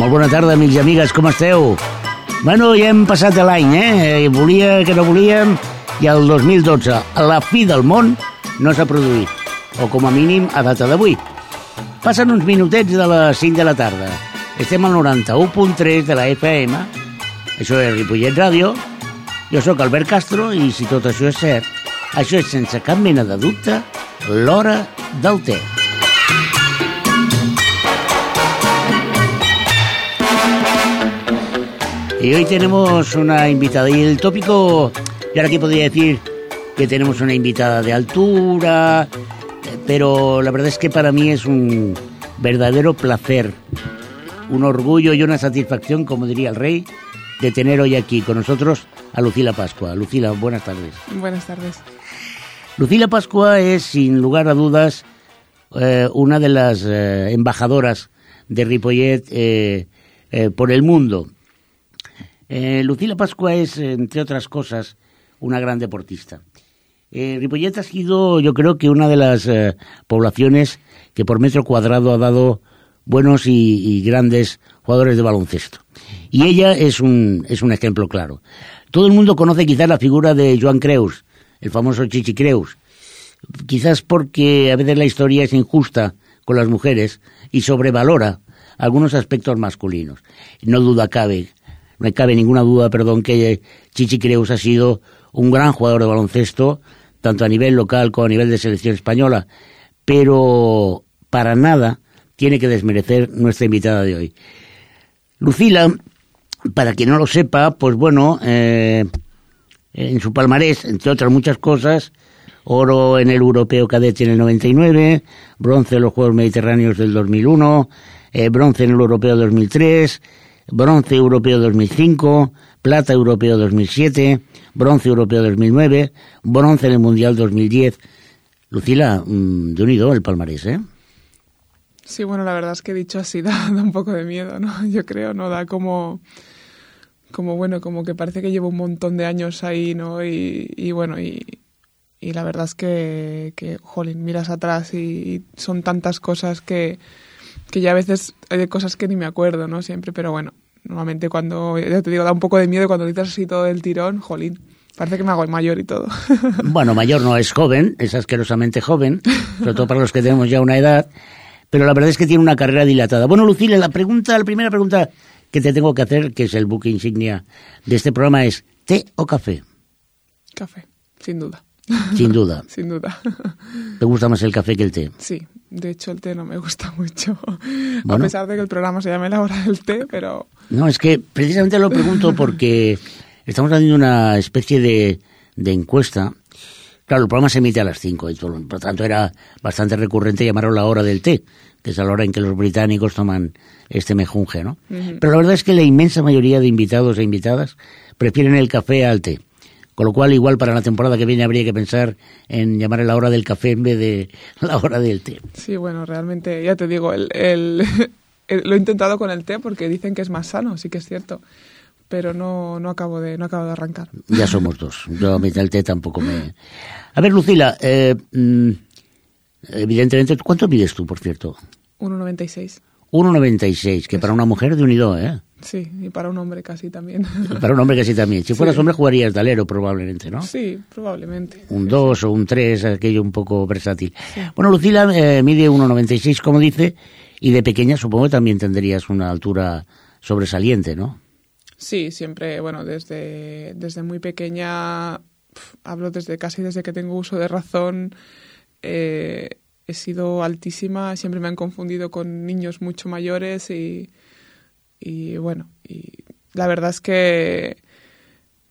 Molt bona tarda, amics i amigues, com esteu? Bueno, ja hem passat l'any, eh? Volia que no volíem, i el 2012, a la fi del món, no s'ha produït, o com a mínim a data d'avui. Passen uns minutets de les 5 de la tarda. Estem al 91.3 de la FM, això és Ripollet Ràdio, jo sóc Albert Castro i si tot això és cert, això és sense cap mena de dubte l'hora del. Y hoy tenemos una invitada. Y el tópico, yo ahora aquí podría decir que tenemos una invitada de altura, pero la verdad es que para mí es un verdadero placer, un orgullo y una satisfacción, como diría el rey, de tener hoy aquí con nosotros a Lucila Pascua. Lucila, buenas tardes. Buenas tardes. Lucila Pascua es, sin lugar a dudas, eh, una de las eh, embajadoras de Ripollet eh, eh, por el mundo. Eh, Lucila Pascua es, entre otras cosas, una gran deportista. Ripollet ha sido, yo creo que una de las poblaciones que por metro cuadrado ha dado buenos y, y, grandes jugadores de baloncesto. Y ella es un, es un ejemplo claro. Todo el mundo conoce quizás la figura de Joan Creus, el famoso Chichi Creus. Quizás porque a veces la historia es injusta con las mujeres y sobrevalora algunos aspectos masculinos. No duda cabe no cabe ninguna duda, perdón, que Chichi Creus ha sido un gran jugador de baloncesto, tanto a nivel local como a nivel de selección española, pero para nada tiene que desmerecer nuestra invitada de hoy. Lucila, para quien no lo sepa, pues bueno, eh, en su palmarés, entre otras muchas cosas, oro en el Europeo Cadete en el 99, bronce en los Juegos Mediterráneos del 2001, eh, bronce en el Europeo 2003, bronce europeo 2005, plata europeo 2007, bronce europeo 2009, bronce en el Mundial 2010. Lucila, mm, de unido el palmarés, ¿eh? Sí, bueno, la verdad es que dicho así da, da, un poco de miedo, ¿no? Yo creo, ¿no? Da como, como bueno, como que parece que llevo un montón de años ahí, ¿no? Y, y bueno, y, la verdad es que, que, jolín, miras atrás y son tantas cosas que, que ya a veces hay cosas que ni me acuerdo, ¿no? Siempre, pero bueno, normalmente cuando, te digo, da un poco de miedo cuando dices así todo el tirón, jolín. Parece que me hago mayor y todo. Bueno, mayor no es joven, es asquerosamente joven, sobre todo para los que tenemos ya una edad, pero la verdad es que tiene una carrera dilatada. Bueno, Lucila, la pregunta, la primera pregunta que te tengo que hacer, que es el buque insignia de este programa, es ¿té o café? Café, sin duda. Sin duda. sin duda. ¿Te gusta más el café que el té? Sí, de hecho el té no me gusta mucho. Bueno. A pesar de que el programa se llame La Hora del Té, pero... No, es que precisamente lo pregunto porque estamos haciendo una especie de, de encuesta. Claro, el programa se emite a las 5, y por lo tanto era bastante recurrente llamarlo la hora del té, que es la hora en que los británicos toman este mejunje, ¿no? Uh -huh. Pero la verdad es que la inmensa mayoría de invitados e invitadas prefieren el café al té. Con lo cual, igual para la temporada que viene habría que pensar en llamar la hora del café en vez de la hora del té. Sí, bueno, realmente, ya te digo, el, el, el, lo he intentado con el té porque dicen que es más sano, sí que es cierto. Pero no, no, acabo, de, no acabo de arrancar. Ya somos dos. Yo a mí el té tampoco me... A ver, Lucila, eh, mm, evidentemente, ¿cuánto mides tú, por cierto? 1,96. 1,96, que para una mujer de unido, ¿eh? Sí, y para un hombre casi también. Para un hombre casi también. Si fueras sí. hombre jugarías de alero probablemente, ¿no? Sí, probablemente. Un 2 sí. o un 3, aquello un poco versátil. Sí. Bueno, Lucila eh, mide 1,96 como dice, y de pequeña supongo que también tendrías una altura sobresaliente, ¿no? Sí, siempre, bueno, desde, desde muy pequeña, pf, hablo desde casi desde que tengo uso de razón, eh, he sido altísima, siempre me han confundido con niños mucho mayores y y bueno, y la verdad es que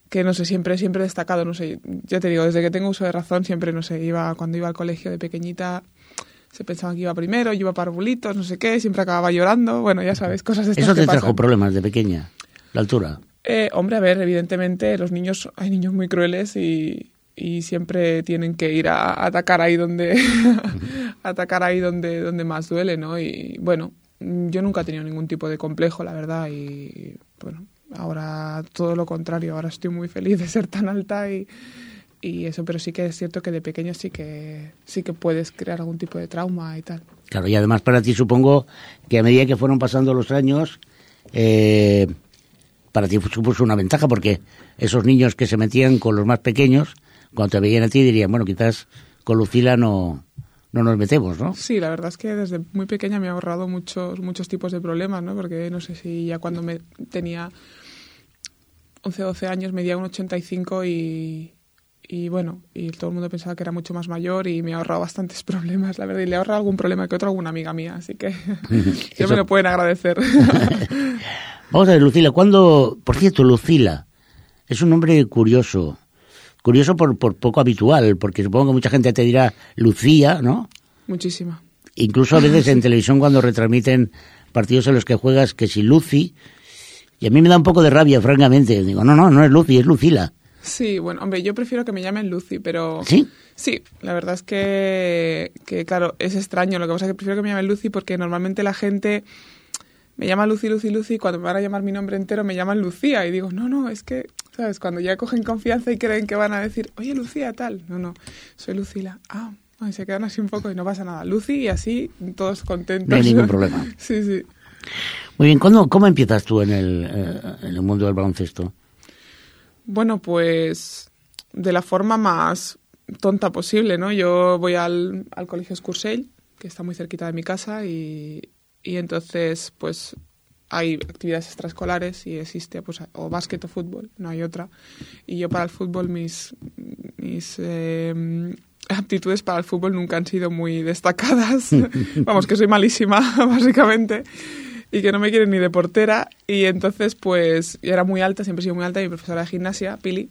que no sé, siempre, siempre he destacado, no sé, ya te digo, desde que tengo uso de razón, siempre, no sé, iba, cuando iba al colegio de pequeñita, se pensaba que iba primero, yo iba para arbulitos, no sé qué, siempre acababa llorando, bueno, ya sabes, cosas de estas ¿Eso te que trajo pasan. problemas de pequeña? ¿La altura? Eh, hombre, a ver, evidentemente los niños, hay niños muy crueles y, y siempre tienen que ir a, atacar ahí donde, atacar ahí donde, donde más duele, ¿no? Y bueno, yo nunca he tenido ningún tipo de complejo, la verdad, y bueno, ahora todo lo contrario, ahora estoy muy feliz de ser tan alta y, y eso, pero sí que es cierto que de pequeño sí que sí que puedes crear algún tipo de trauma y tal. Claro, y además para ti supongo que a medida que fueron pasando los años, eh, para ti supuso una ventaja porque esos niños que se metían con los más pequeños, cuando te veían a ti dirían, bueno, quizás con Lucila no, no nos metemos, ¿no? Sí, la verdad es que desde muy pequeña me ha ahorrado muchos, muchos tipos de problemas, ¿no? Porque no sé si ya cuando me tenía 11 o 12 años medía un 85 y, y bueno, y todo el mundo pensaba que era mucho más mayor y me ha ahorrado bastantes problemas, la verdad, y le ha ahorrado algún problema que otro a alguna amiga mía, así que ya me lo pueden agradecer. Vamos a ver, Lucila, ¿cuándo, por cierto, Lucila, es un nombre curioso, curioso por, por poco habitual, porque supongo que mucha gente te dirá Lucía, ¿no? Muchísima. Incluso a veces en televisión cuando retransmiten partidos en los que juegas que si Lucy, y a mí me da un poco de rabia, francamente. Digo, no, no, no es Lucy, es Lucila. Sí, bueno, hombre, yo prefiero que me llamen Lucy, pero... ¿Sí? Sí, la verdad es que, que, claro, es extraño. Lo que pasa es que prefiero que me llamen Lucy porque normalmente la gente me llama Lucy, Lucy, Lucy, y cuando me van a llamar mi nombre entero me llaman Lucía. Y digo, no, no, es que, ¿sabes? Cuando ya cogen confianza y creen que van a decir, oye, Lucía, tal. No, no, soy Lucila. Ah, y se quedan así un poco y no pasa nada. Lucy y así, todos contentos. No hay ningún problema. sí, sí. Muy bien, ¿Cuándo, ¿cómo empiezas tú en el, eh, en el mundo del baloncesto? Bueno, pues de la forma más tonta posible, ¿no? Yo voy al, al colegio Scursell, que está muy cerquita de mi casa, y, y entonces pues hay actividades extraescolares y existe pues o básquet o fútbol, no hay otra. Y yo para el fútbol mis mis eh, aptitudes para el fútbol nunca han sido muy destacadas. Vamos, que soy malísima básicamente y que no me quieren ni de portera y entonces pues era muy alta, siempre he sido muy alta y mi profesora de gimnasia, Pili,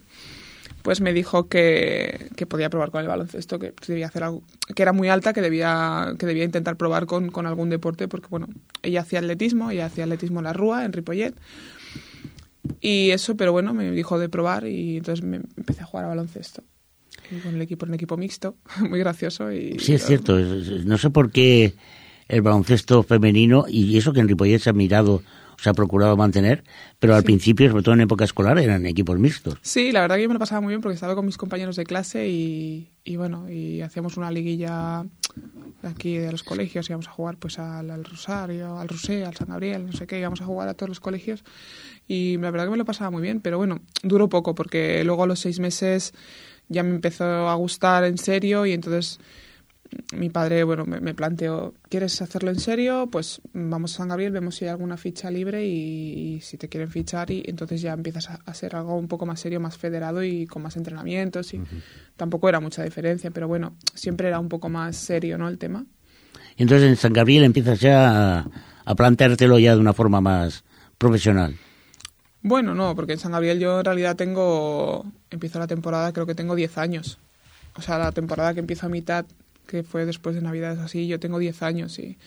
pues me dijo que, que, podía probar con el baloncesto, que debía hacer algo, que era muy alta, que debía, que debía intentar probar con, con algún deporte, porque bueno, ella hacía atletismo, ella hacía atletismo en la Rúa, en Ripollet, y eso, pero bueno, me dijo de probar y entonces me empecé a jugar a baloncesto. Con el equipo, un equipo mixto, muy gracioso. Y, sí, es cierto, no sé por qué el baloncesto femenino, y eso que en Ripollet se ha mirado se ha procurado mantener, pero al principio, sobre todo en época escolar, eran equipos mixtos. Sí, la verdad que yo me lo pasaba muy bien porque estaba con mis compañeros de clase y, y bueno, y hacíamos una liguilla aquí de los colegios, íbamos a jugar pues al, al, Rosario, al Rosé, al San Gabriel, no sé qué, íbamos a jugar a todos los colegios y la verdad que me lo pasaba muy bien, pero bueno, duró poco porque luego a los seis meses ya me empezó a gustar en serio y entonces mi padre, bueno, me, me, planteó, ¿quieres hacerlo en serio? Pues vamos a San Gabriel, vemos si hay alguna ficha libre y, y si te quieren fichar y entonces ya empiezas a, a, ser algo un poco más serio, más federado y con más entrenamientos y uh -huh. tampoco era mucha diferencia, pero bueno, siempre era un poco más serio, ¿no? El tema. Y entonces en San Gabriel empiezas ya a, a planteártelo ya de una forma más profesional. Bueno, no, porque en San Gabriel yo en realidad tengo, empiezo la temporada, creo que tengo 10 años. O sea, la temporada que empiezo a mitad que fue después de Navidades así, yo tengo 10 años y,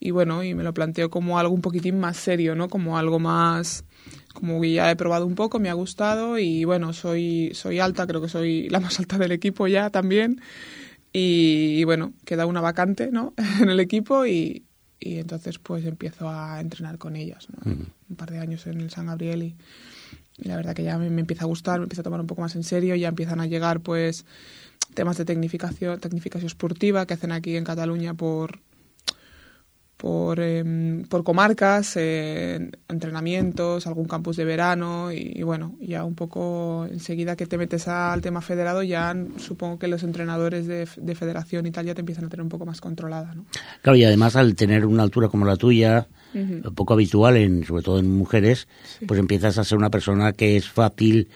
y bueno, y me lo planteo como algo un poquitín más serio, ¿no? Como algo más, como que ya he probado un poco, me ha gustado y bueno, soy, soy alta, creo que soy la más alta del equipo ya también y, y bueno, queda una vacante, ¿no? en el equipo y, y entonces pues empiezo a entrenar con ellas, ¿no? Uh -huh. Un par de años en el San Gabriel y, y la verdad que ya me, me, empieza a gustar, me empieza a tomar un poco más en serio, ya empiezan a llegar pues temas de tecnificación, tecnificación esportiva que hacen aquí en Cataluña por por, eh, por comarcas, eh, entrenamientos, algún campus de verano y, y, bueno, ya un poco enseguida que te metes al tema federado ya supongo que los entrenadores de, de federación y tal ya te empiezan a tener un poco más controlada. ¿no? Claro, y además al tener una altura como la tuya, uh -huh. poco habitual, en, sobre todo en mujeres, sí. pues empiezas a ser una persona que es fácil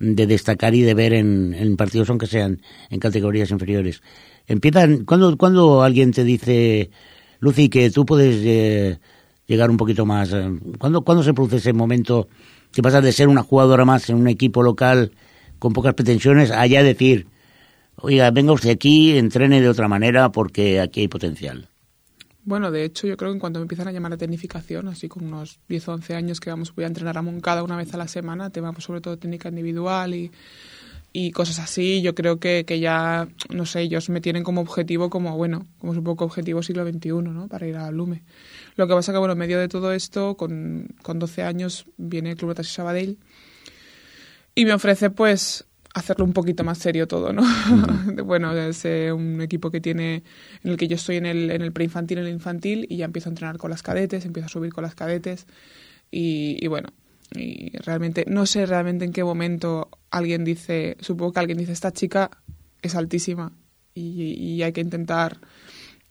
de destacar y de ver en, partidos aunque sean en categorías inferiores. Empiezan, cuando, cuando alguien te dice, Lucy, que tú puedes eh, llegar un poquito más, eh, ¿cuándo, ¿cuándo se produce ese momento que pasas de ser una jugadora más en un equipo local con pocas pretensiones a ya decir, oiga, venga usted aquí, entrene de otra manera porque aquí hay potencial? Bueno, de hecho, yo creo que en cuanto me empiezan a llamar a tecnificación, así con unos 10 o 11 años que vamos, voy a entrenar a Moncada una vez a la semana, tema sobre todo técnica individual y, y cosas así. Yo creo que, que ya, no sé, ellos me tienen como objetivo, como bueno, como un poco objetivo siglo XXI, ¿no? Para ir a Lume. Lo que pasa que, bueno, en medio de todo esto, con, con 12 años, viene el Club Taxi Sabadell y me ofrece, pues, hacerlo un poquito más serio todo, ¿no? bueno, es eh, un equipo que tiene, en el que yo estoy en el, en el preinfantil, en el infantil, y ya empiezo a entrenar con las cadetes, empiezo a subir con las cadetes, y, y bueno, y realmente, no sé realmente en qué momento alguien dice, supongo que alguien dice, esta chica es altísima y, y hay que intentar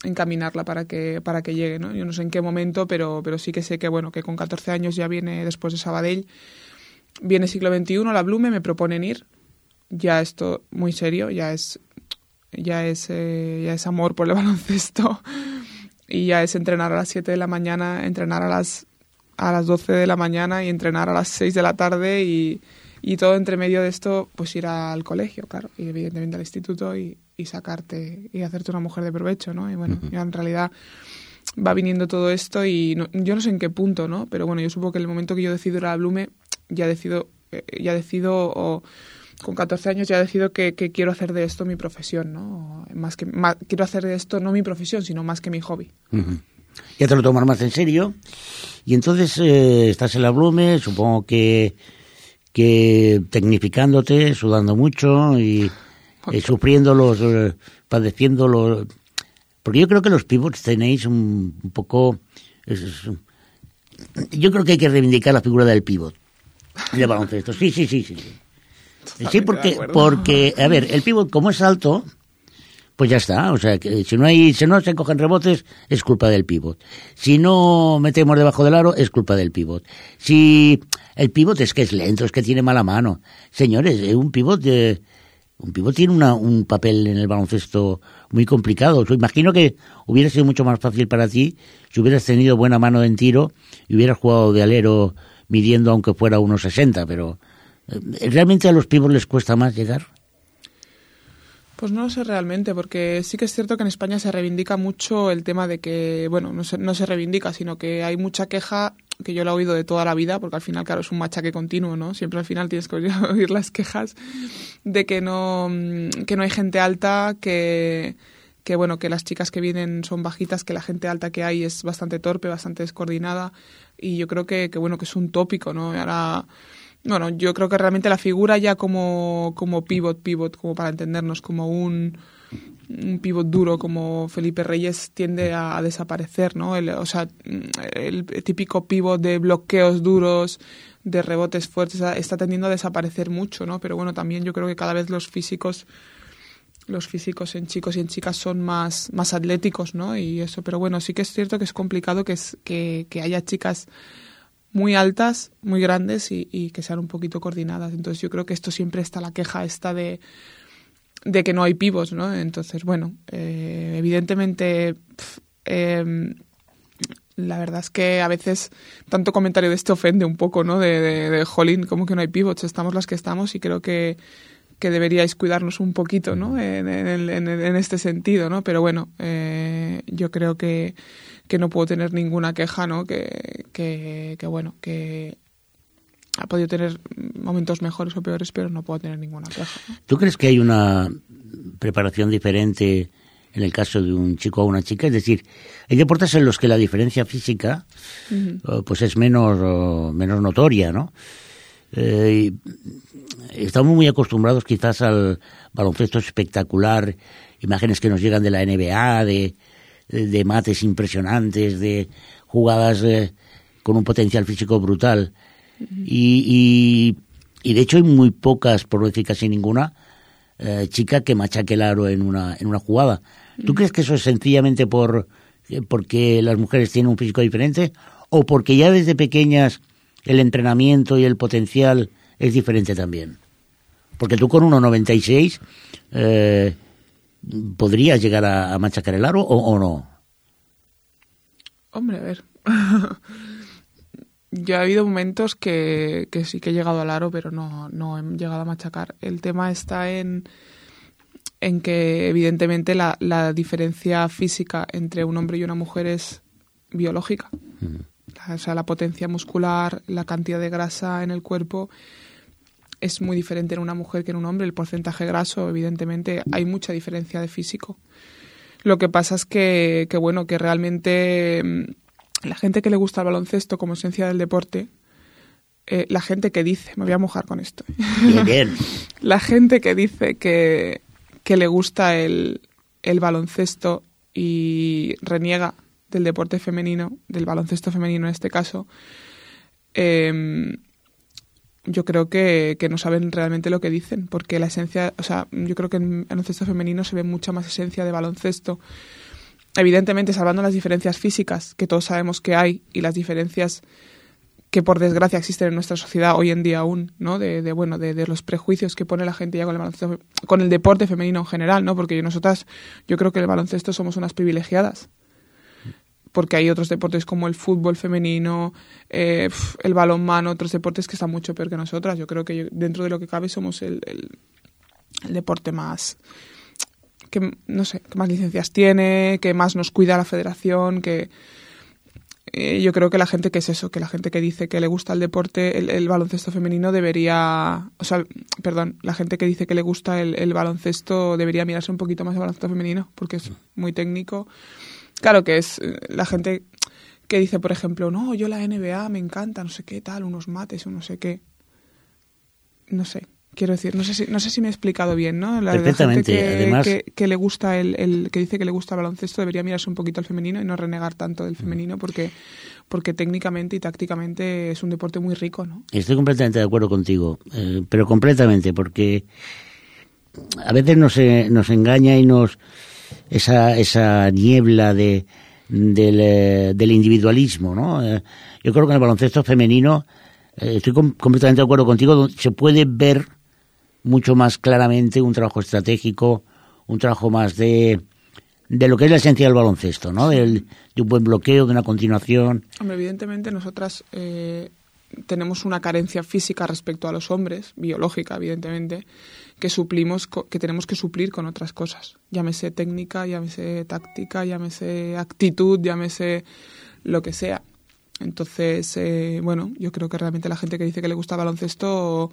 encaminarla para que para que llegue, ¿no? Yo no sé en qué momento, pero pero sí que sé que bueno, que con 14 años ya viene después de Sabadell, viene siglo XXI, la Blume me proponen ir, ya esto muy serio, ya es ya es eh, ya es amor por el baloncesto y ya es entrenar a las 7 de la mañana, entrenar a las a las 12 de la mañana y entrenar a las 6 de la tarde y, y todo entre medio de esto, pues ir al colegio, claro, y evidentemente al instituto y, y sacarte y hacerte una mujer de provecho, ¿no? Y bueno, uh -huh. ya en realidad va viniendo todo esto y no, yo no sé en qué punto, ¿no? Pero bueno, yo supongo que en el momento que yo decido ir a la Blume, ya decido, eh, ya decido, o con 14 años ya decido que, que, quiero hacer de esto mi profesión, ¿no? Más que, más, quiero hacer de esto no mi profesión, sino más que mi hobby. Uh -huh. Ya te lo tomas más en serio y entonces eh, estás en la Blume, supongo que que tecnificándote, sudando mucho y eh, sufriendo los, eh, padeciendo los... Porque yo creo que los pivots tenéis un, un poco... Es, es, yo creo que hay que reivindicar la figura del pivot. De baloncesto. Sí, sí, sí, sí. Sí, sí porque, porque, a ver, el pivot como es alto, pues ya está. O sea, que si no hay, si no se cogen rebotes, es culpa del pivot. Si no metemos debajo del aro, es culpa del pivot. Si el pivot es que es lento, es que tiene mala mano. Señores, eh, un pivot un pivot tiene una, un papel en el baloncesto muy complicado. Yo imagino que hubiera sido mucho más fácil para ti si hubieras tenido buena mano en tiro y hubieras jugado de alero midiendo aunque fuera unos 60, pero ¿realmente a los pivots les cuesta más llegar? Pues no lo sé realmente, porque sí que es cierto que en España se reivindica mucho el tema de que, bueno, no se, no se reivindica, sino que hay mucha queja que yo la he oído de toda la vida, porque al final, claro, es un machaque continuo, ¿no? Siempre al final tienes que oír las quejas de que no, que no hay gente alta, que, que, bueno, que las chicas que vienen son bajitas, que la gente alta que hay es bastante torpe, bastante descoordinada, y yo creo que, que bueno, que es un tópico, ¿no? Ahora bueno, yo creo que realmente la figura ya como, como pivot, pivot, como para entendernos, como un, un pivot duro como Felipe Reyes tiende a, a desaparecer, ¿no? El, o sea, el típico pivot de bloqueos duros, de rebotes fuertes, está tendiendo a desaparecer mucho, ¿no? Pero bueno, también yo creo que cada vez los físicos los físicos en chicos y en chicas son más, más atléticos, ¿no? Y eso, pero bueno, sí que es cierto que es complicado que, es, que, que haya chicas muy altas, muy grandes y, y, que sean un poquito coordinadas. Entonces yo creo que esto siempre está la queja esta de, que no hay pivos, ¿no? Entonces, bueno, eh, evidentemente eh, la verdad es que a veces tanto comentario de este ofende un poco, ¿no? De, de, de jolín, como que no hay pivots, estamos las que estamos y creo que que deberíais cuidarnos un poquito, ¿no? En, en, en, en este sentido, ¿no? Pero bueno, eh, yo creo que, que no puedo tener ninguna queja, ¿no? Que, que, que, bueno, que ha podido tener momentos mejores o peores, pero no puedo tener ninguna queja. ¿no? ¿Tú crees que hay una preparación diferente en el caso de un chico o una chica? Es decir, hay deportes en los que la diferencia física uh -huh. pues es menos, menos notoria, ¿no? Eh, estamos muy acostumbrados quizás al baloncesto espectacular, imágenes que nos llegan de la NBA, de, de, mates impresionantes, de jugadas eh, con un potencial físico brutal. Uh -huh. y, y, y, de hecho hay muy pocas, por no decir casi ninguna, eh, chica que machaque el aro en una, en una jugada. Uh -huh. ¿Tú crees que eso es sencillamente por eh, porque las mujeres tienen un físico diferente o porque ya desde pequeñas el entrenamiento y el potencial es diferente también. Porque tú con 1,96 eh, podrías llegar a, a, machacar el aro o, o no. Hombre, a ver. Yo ha habido momentos que, que, sí que he llegado al aro, pero no, no he llegado a machacar. El tema está en, en que, evidentemente, la, la diferencia física entre un hombre y una mujer es biológica. Mm o sea, la potencia muscular, la cantidad de grasa en el cuerpo es muy diferente en una mujer que en un hombre. El porcentaje graso, evidentemente, hay mucha diferencia de físico. Lo que pasa es que, que bueno, que realmente mm, la gente que le gusta el baloncesto como esencia del deporte, eh, la gente que dice, me voy a mojar con esto. Bien, bien. la gente que dice que, que le gusta el, el baloncesto y reniega del deporte femenino, del baloncesto femenino en este caso, eh, yo creo que, que, no saben realmente lo que dicen, porque la esencia, o sea, yo creo que en baloncesto femenino se ve mucha más esencia de baloncesto. Evidentemente, salvando las diferencias físicas, que todos sabemos que hay, y las diferencias que por desgracia existen en nuestra sociedad hoy en día aún, ¿no? De, de bueno, de, de, los prejuicios que pone la gente ya con el baloncesto, con el deporte femenino en general, ¿no? Porque nosotras, yo creo que el baloncesto somos unas privilegiadas porque hay otros deportes como el fútbol femenino, eh, el balonmano, otros deportes que están mucho peor que nosotras. Yo creo que dentro de lo que cabe somos el, el, el, deporte más que no sé, que más licencias tiene, que más nos cuida la federación, que eh, yo creo que la gente que es eso, que la gente que dice que le gusta el deporte, el, el baloncesto femenino debería, o sea, perdón, la gente que dice que le gusta el, el baloncesto debería mirarse un poquito más el baloncesto femenino, porque es muy técnico Claro que es eh, la gente que dice, por ejemplo, no, yo la NBA me encanta, no sé qué tal, unos mates o no sé qué. No sé, quiero decir, no sé si, no sé si me he explicado bien, ¿no? La, Perfectamente, gente que, además... Que, que, le gusta el, el, que dice que le gusta el baloncesto debería mirarse un poquito al femenino y no renegar tanto del femenino porque, porque técnicamente y tácticamente es un deporte muy rico, ¿no? Estoy completamente de acuerdo contigo, eh, pero completamente, porque a veces nos, eh, nos engaña y nos esa, esa niebla de, del, eh, del individualismo, ¿no? Eh, yo creo que en el baloncesto femenino, eh, estoy com completamente de acuerdo contigo, se puede ver mucho más claramente un trabajo estratégico, un trabajo más de, de lo que es la esencia del baloncesto, ¿no? Del, de un buen bloqueo, de una continuación. Hombre, evidentemente nosotras eh, tenemos una carencia física respecto a los hombres, biológica, evidentemente, que suplimos, que tenemos que suplir con otras cosas. Llámese técnica, llámese táctica, llámese actitud, llámese lo que sea. Entonces, eh, bueno, yo creo que realmente la gente que dice que le gusta baloncesto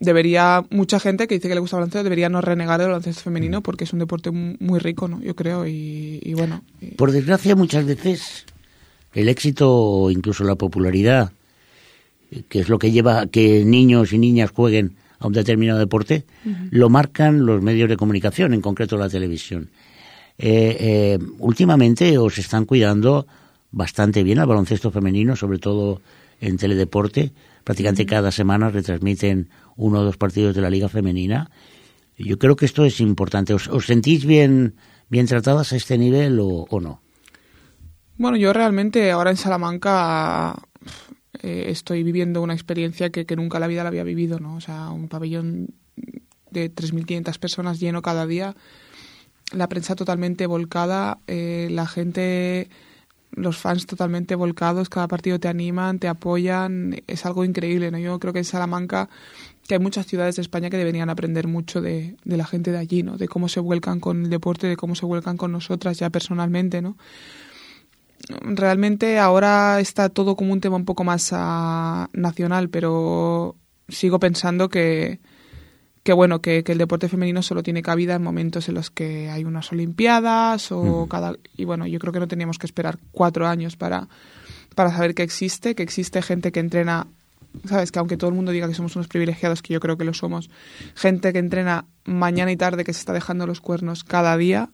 debería, mucha gente que dice que le gusta baloncesto debería no renegar el baloncesto femenino porque es un deporte muy rico, ¿no? Yo creo, y, y bueno. Y... Por desgracia, muchas veces el éxito o incluso la popularidad, que es lo que lleva a que niños y niñas jueguen a un determinado deporte, uh -huh. lo marcan los medios de comunicación, en concreto la televisión. Eh, eh, últimamente os están cuidando bastante bien al baloncesto femenino, sobre todo en teledeporte. Prácticamente cada semana retransmiten uno o dos partidos de la Liga Femenina. Yo creo que esto es importante. ¿Os, os sentís bien, bien tratadas a este nivel o, o no? Bueno, yo realmente ahora en Salamanca eh, estoy viviendo una experiencia que, que, nunca la vida la había vivido, ¿no? O sea, un pabellón de 3.500 personas lleno cada día, la prensa totalmente volcada, eh, la gente, los fans totalmente volcados, cada partido te animan, te apoyan, es algo increíble, ¿no? Yo creo que en Salamanca, que hay muchas ciudades de España que deberían aprender mucho de, de la gente de allí, ¿no? De cómo se vuelcan con el deporte, de cómo se vuelcan con nosotras ya personalmente, ¿no? Realmente ahora está todo como un tema un poco más uh, nacional, pero sigo pensando que, que bueno, que, que, el deporte femenino solo tiene cabida en momentos en los que hay unas olimpiadas o cada y bueno, yo creo que no teníamos que esperar cuatro años para, para saber que existe, que existe gente que entrena sabes que aunque todo el mundo diga que somos unos privilegiados, que yo creo que lo somos, gente que entrena mañana y tarde que se está dejando los cuernos cada día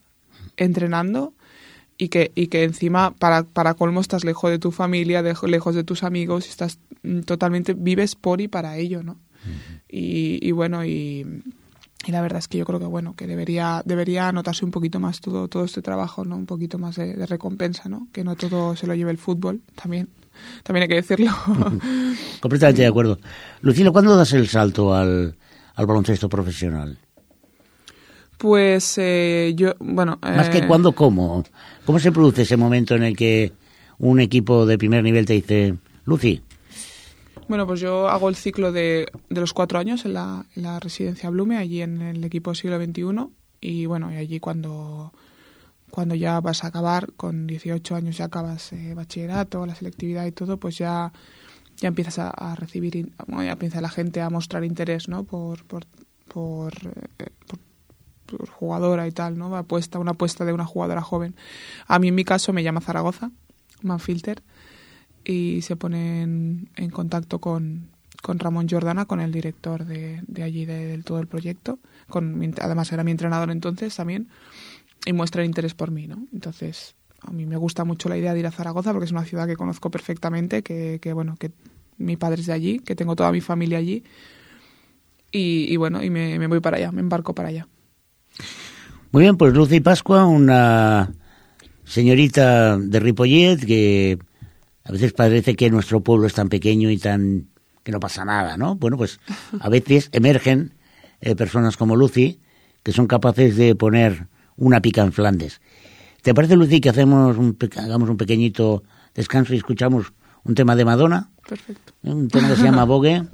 entrenando y que, y que encima para, para colmo estás lejos de tu familia, de, lejos de tus amigos, estás mm, totalmente, vives por y para ello, ¿no? Uh -huh. y, y, bueno, y, y, la verdad es que yo creo que bueno, que debería, debería notarse un poquito más todo, todo este trabajo, ¿no? Un poquito más de, de recompensa, ¿no? Que no todo se lo lleve el fútbol, también. También hay que decirlo. Completamente de acuerdo. Lucila, ¿cuándo das el salto al, al baloncesto profesional? Pues eh, yo, bueno... Más eh... que cuándo, ¿cómo? ¿Cómo se produce ese momento en el que un equipo de primer nivel te dice, Lucy? Bueno, pues yo hago el ciclo de, de los cuatro años en la, en la, residencia Blume, allí en el equipo siglo XXI. Y bueno, y allí cuando, cuando ya vas a acabar, con 18 años ya acabas eh, bachillerato, la selectividad y todo, pues ya ya empiezas a, recibir, ya empieza la gente a mostrar interés, ¿no? Por, por, por, eh, jugadora y tal, ¿no? Apuesta, una apuesta de una jugadora joven. A mí en mi caso me llama Zaragoza, Manfilter, y se pone en, contacto con, Ramón Jordana, con el director de, de allí del todo el proyecto. Además era mi entrenador entonces también, y muestra interés por mí, ¿no? Entonces a mí me gusta mucho la idea de ir a Zaragoza porque es una ciudad que conozco perfectamente, que, que bueno, que mi padre es de allí, que tengo toda mi familia allí. Y, bueno, y me, voy para allá, me embarco para allá. Muy bien, pues Lucy Pascua, una señorita de Ripollet que a veces parece que nuestro pueblo es tan pequeño y tan que no pasa nada, ¿no? Bueno, pues a veces emergen eh, personas como Lucy que son capaces de poner una pica en Flandes. ¿Te parece, Lucy, que hacemos un, hagamos un pequeñito descanso y escuchamos un tema de Madonna? Perfecto. Un tema que se llama Vogue.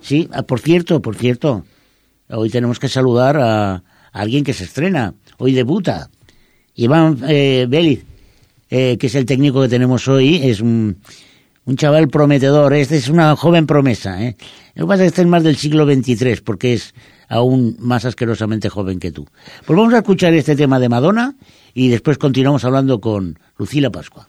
Sí, ah, por cierto, por cierto, hoy tenemos que saludar a, alguien que se estrena. Hoy debuta. Iván eh, eh, que es el técnico que tenemos hoy, es un, un chaval prometedor. Este es una joven promesa. ¿eh? Lo que pasa es que este es más del siglo XXIII, porque es aún más asquerosamente joven que tú. Pues vamos a escuchar este tema de Madonna y después continuamos hablando con Lucila Pascua.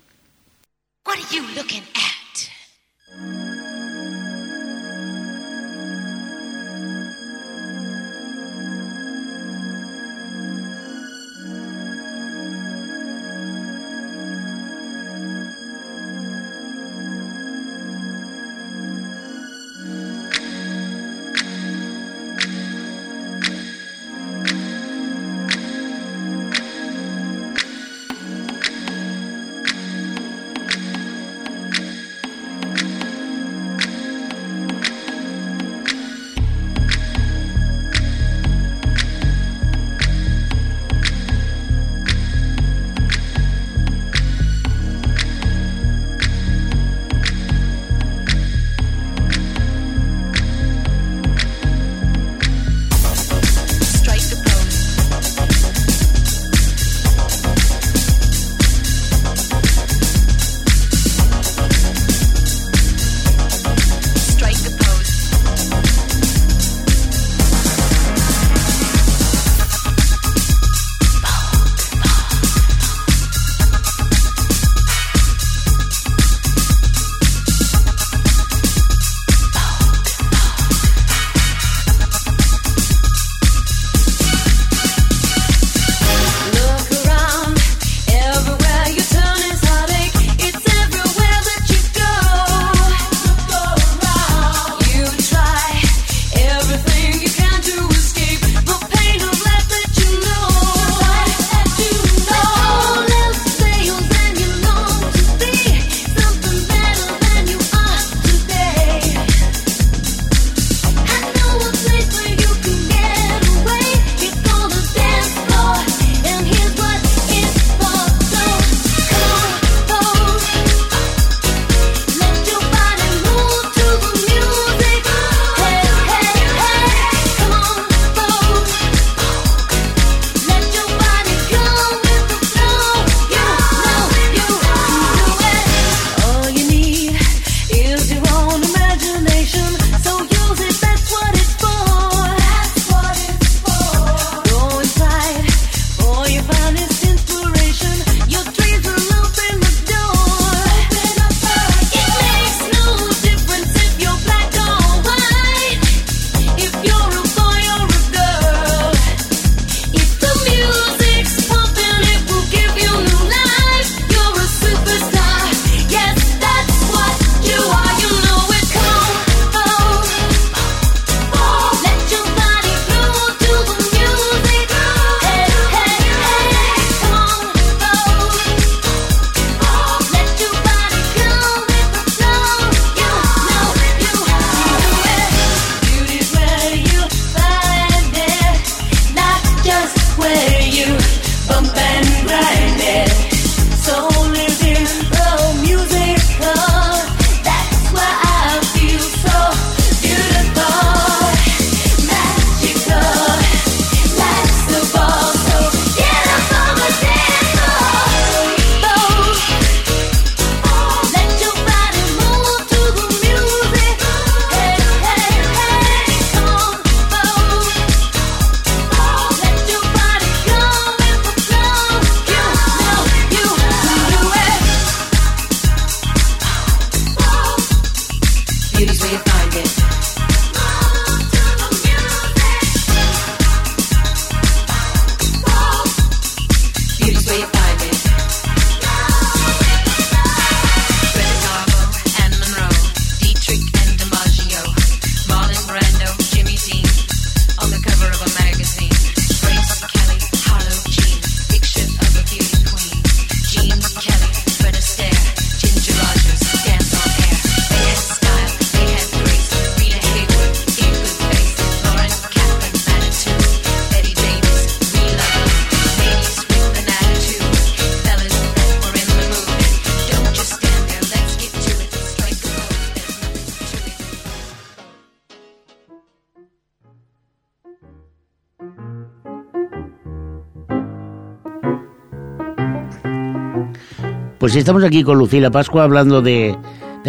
Pues estamos aquí con Lucila Pascua hablando de,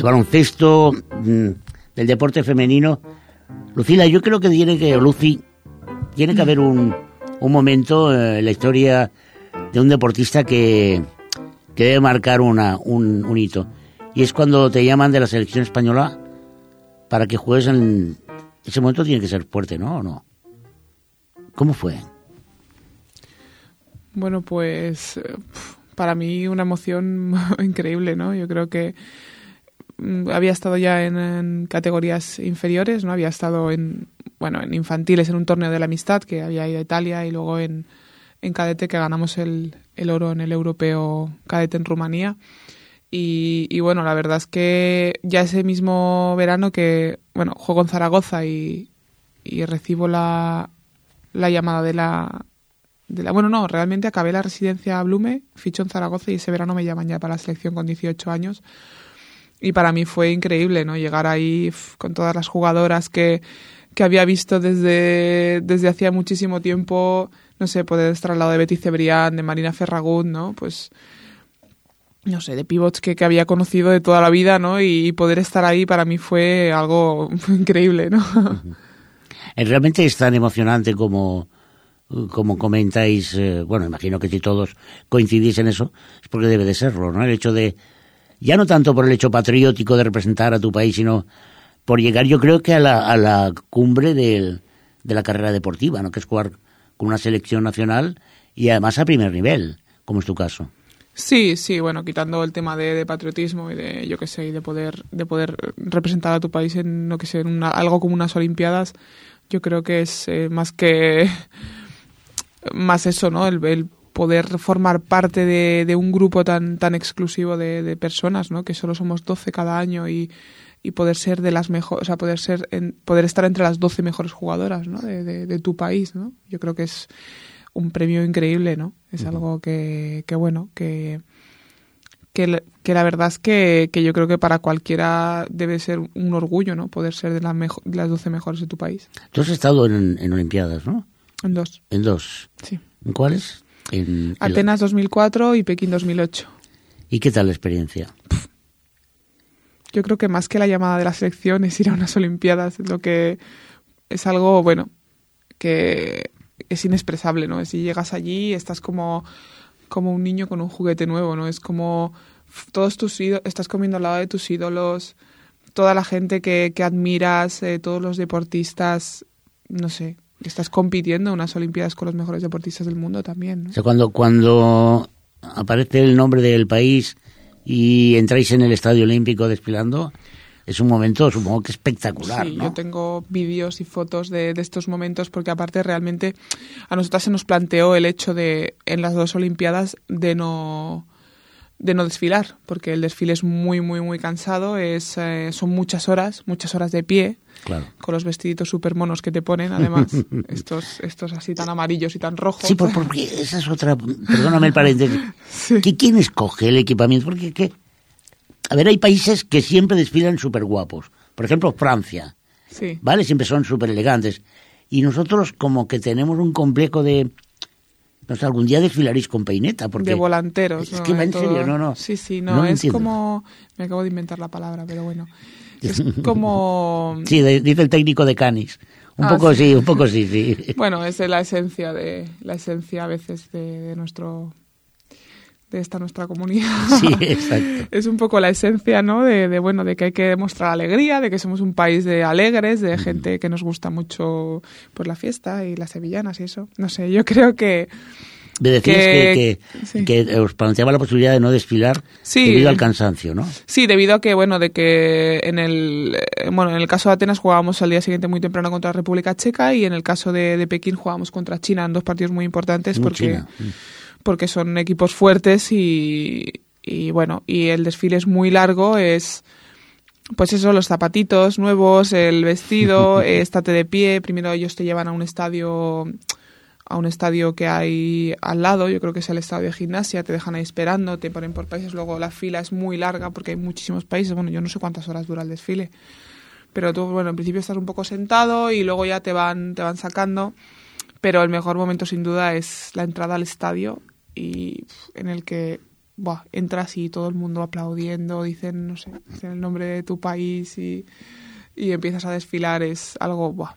baloncesto, mm, del deporte femenino. Lucila, yo creo que tiene que, Lucy, tiene que haber un, un momento en la historia de un deportista que, que debe marcar una, un, hito. Y es cuando te llaman de la selección española para que juegues en... Ese momento tiene que ser fuerte, ¿no? ¿Cómo fue? Bueno, pues para mí una emoción increíble, ¿no? Yo creo que mm, había estado ya en, categorías inferiores, ¿no? Había estado en, bueno, en infantiles en un torneo de la amistad que había ido a Italia y luego en, en cadete que ganamos el, el oro en el europeo cadete en Rumanía. Y, y, bueno, la verdad es que ya ese mismo verano que, bueno, juego en Zaragoza y, y recibo la, la llamada de la, de la... Bueno, no, realmente acabé la residencia Blume, ficho en Zaragoza y ese verano me llaman ya para la selección con 18 años. Y para mí fue increíble, ¿no? Llegar ahí con todas las jugadoras que, que había visto desde, desde hacía muchísimo tiempo, no sé, poder estar al lado de Betty Cebrián, de Marina Ferragut, ¿no? Pues no sé, de pivots que, que, había conocido de toda la vida, ¿no? Y, poder estar ahí para mí fue algo increíble, ¿no? Realmente es tan emocionante como, como comentáis, eh, bueno, imagino que si todos coincidís en eso, es porque debe de serlo, ¿no? El hecho de, ya no tanto por el hecho patriótico de representar a tu país, sino por llegar, yo creo que a la, a la cumbre del, de la carrera deportiva, ¿no? Que es jugar con una selección nacional y además a primer nivel, como es tu caso. Sí, sí, bueno, quitando el tema de, de, patriotismo y de, yo qué sé, y de poder, de poder representar a tu país en, no que sé, en una, algo como unas Olimpiadas, yo creo que es eh, más que, más eso, ¿no? El, el poder formar parte de, de, un grupo tan, tan exclusivo de, de, personas, ¿no? Que solo somos 12 cada año y, y poder ser de las mejores, o sea, poder ser, en, poder estar entre las 12 mejores jugadoras, ¿no? De, tu país, ¿no? Yo creo que es un premio increíble, ¿no? Es uh -huh. algo que, que, bueno, que, que, que, la verdad es que, que, yo creo que para cualquiera debe ser un orgullo, ¿no? Poder ser de, la mejo de las 12 mejores de tu país. Tú has estado en, en Olimpiadas, ¿no? En dos. En dos. Sí. ¿En cuáles? En, Atenas 2004 y Pekín 2008. ¿Y qué tal la experiencia? Yo creo que más que la llamada de la selección es ir a unas Olimpiadas, lo que es algo, bueno, que es inexpresable, ¿no? Si llegas allí estás como, como un niño con un juguete nuevo, ¿no? Es como todos tus ídolos, estás comiendo al lado de tus ídolos, toda la gente que, que admiras, eh, todos los deportistas, no sé, estás compitiendo en unas Olimpiadas con los mejores deportistas del mundo también, ¿no? O sea, cuando, cuando aparece el nombre del país y entráis en el Estadio Olímpico desfilando, es un momento, supongo que espectacular. Sí, ¿no? yo tengo vídeos y fotos de, de, estos momentos porque aparte realmente a nosotras se nos planteó el hecho de, en las dos Olimpiadas, de no de no desfilar, porque el desfile es muy, muy, muy cansado, es, eh, son muchas horas, muchas horas de pie, claro. con los vestiditos súper monos que te ponen, además, estos, estos así tan amarillos y tan rojos. Sí, por, porque esa es otra, perdóname el paréntesis, sí. ¿Qué, ¿quién escoge el equipamiento? Porque, ¿qué? A ver, hay países que siempre desfilan súper guapos. Por ejemplo, Francia. Sí. ¿Vale? Siempre son súper elegantes. Y nosotros como que tenemos un complejo de... No sé, algún día desfilaréis con peineta. Porque de volanteros. Es que va en todo... serio, no, no. Sí, sí, no, no es entiendo. como... Me acabo de inventar la palabra, pero bueno. Es como... Sí, de, dice el técnico de Canis. Un ah, poco sí. sí, un poco sí, sí. Bueno, es la esencia de la esencia a veces de, de nuestro de esta nuestra comunidad. Sí, exacto. es un poco la esencia, ¿no? De, de, bueno, de que hay que demostrar alegría, de que somos un país de alegres, de gente que nos gusta mucho pues la fiesta y las sevillanas y eso. No sé, yo creo que me decías que, que, que, sí. que, os planteaba la posibilidad de no desfilar sí. debido al cansancio, ¿no? Sí, debido a que, bueno, de que en el, bueno, en el caso de Atenas jugábamos al día siguiente muy temprano contra la República Checa y en el caso de, de Pekín jugábamos contra China en dos partidos muy importantes muy porque... China. Porque son equipos fuertes y, y, bueno, y el desfile es muy largo, es pues eso, los zapatitos nuevos, el vestido, estate de pie, primero ellos te llevan a un estadio a un estadio que hay al lado, yo creo que es el estadio de gimnasia, te dejan ahí esperando, te ponen por países, luego la fila es muy larga porque hay muchísimos países, bueno, yo no sé cuántas horas dura el desfile, pero tú, bueno, en principio estás un poco sentado y luego ya te van, te van sacando, pero el mejor momento sin duda es la entrada al estadio y en el que buah, entras y todo el mundo aplaudiendo, dicen, no sé, dicen el nombre de tu país y, y empiezas a desfilar, es algo, buah.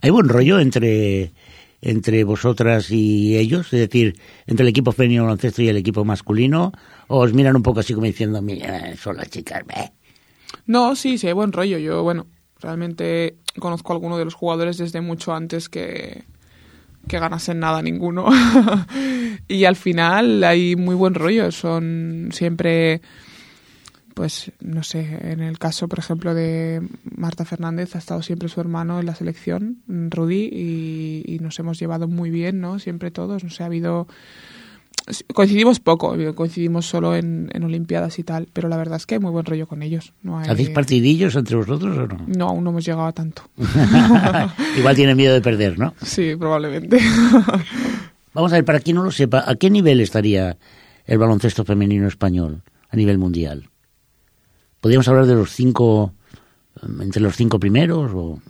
¿Hay buen rollo entre, entre vosotras y ellos? Es decir, entre el equipo femenino baloncesto y el equipo masculino, ¿o os miran un poco así como diciendo, mira, son las chicas, meh"? No, sí, sí, hay buen rollo. Yo, bueno, realmente conozco a alguno de los jugadores desde mucho antes que, que ganasen nada ninguno. y al final hay muy buen rollo. Son siempre, pues, no sé, en el caso, por ejemplo, de Marta Fernández, ha estado siempre su hermano en la selección, Rudy, y, y nos hemos llevado muy bien, ¿no? Siempre todos. No sé, ha habido coincidimos poco, coincidimos solo en, en, Olimpiadas y tal, pero la verdad es que hay muy buen rollo con ellos. No hay... ¿Hacéis partidillos entre vosotros o no? No, aún no hemos llegado a tanto. Igual tienen miedo de perder, ¿no? Sí, probablemente. Vamos a ver, para quien no lo sepa, ¿a qué nivel estaría el baloncesto femenino español a nivel mundial? ¿Podríamos hablar de los cinco, entre los cinco primeros o...?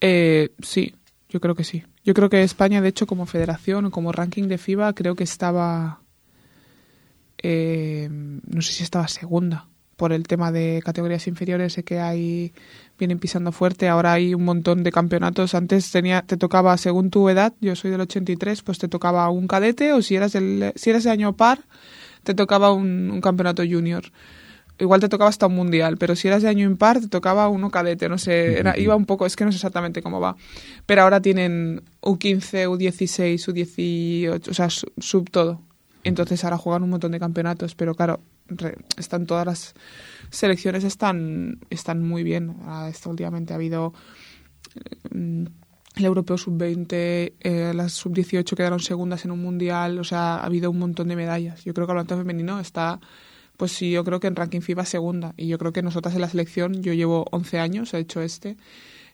Eh, sí, yo creo que sí. Yo creo que España, de hecho, como federación o como ranking de FIBA, creo que estaba, eh, no sé si estaba segunda por el tema de categorías inferiores, sé que hay vienen pisando fuerte, ahora hay un montón de campeonatos. Antes tenía te tocaba según tu edad, yo soy del 83, pues te tocaba un cadete o si eras del si eras de año par, te tocaba un, un campeonato junior igual te tocaba hasta un mundial, pero si eras de año impar te tocaba uno cadete, no sé, era, iba un poco, es que no sé exactamente cómo va. Pero ahora tienen U15, U16, U18, o sea, sub todo. Entonces ahora juegan un montón de campeonatos, pero claro, re, están todas las selecciones están están muy bien. Esto últimamente ha habido eh, el europeo sub-20, eh, las sub-18 quedaron segundas en un mundial, o sea, ha habido un montón de medallas. Yo creo que el baloncesto femenino está pues sí, yo creo que en ranking FIBA segunda. Y yo creo que nosotras en la selección, yo llevo 11 años, he hecho este,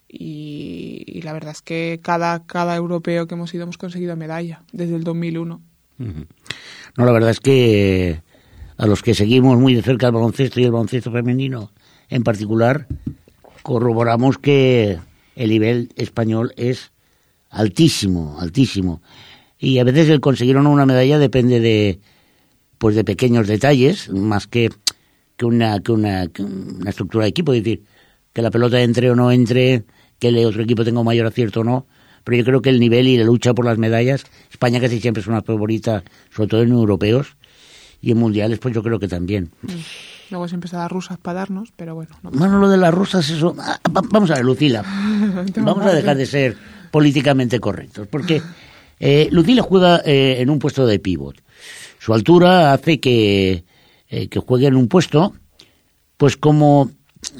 y, la verdad es que cada, cada europeo que hemos ido hemos conseguido medalla, desde el 2001. Uh -huh. No, la verdad es que a los que seguimos muy de cerca el baloncesto y el baloncesto femenino en particular, corroboramos que el nivel español es altísimo, altísimo. Y a veces el conseguir o no una medalla depende de, pues de pequeños detalles, más que, que, una, que, una, que una estructura de equipo, es decir, que la pelota entre o no entre, que el otro equipo tenga un mayor acierto o no, pero yo creo que el nivel y la lucha por las medallas, España casi siempre es una favorita, sobre todo en europeos, y en mundiales pues yo creo que también. Luego siempre está las rusas para darnos, pero bueno. No bueno, lo de las rusas, eso... Vamos a ver, Lucila, vamos a dejar de ser políticamente correctos, porque eh, Lucila juega eh, en un puesto de pívot su altura hace que, eh, que juegue en un puesto, pues como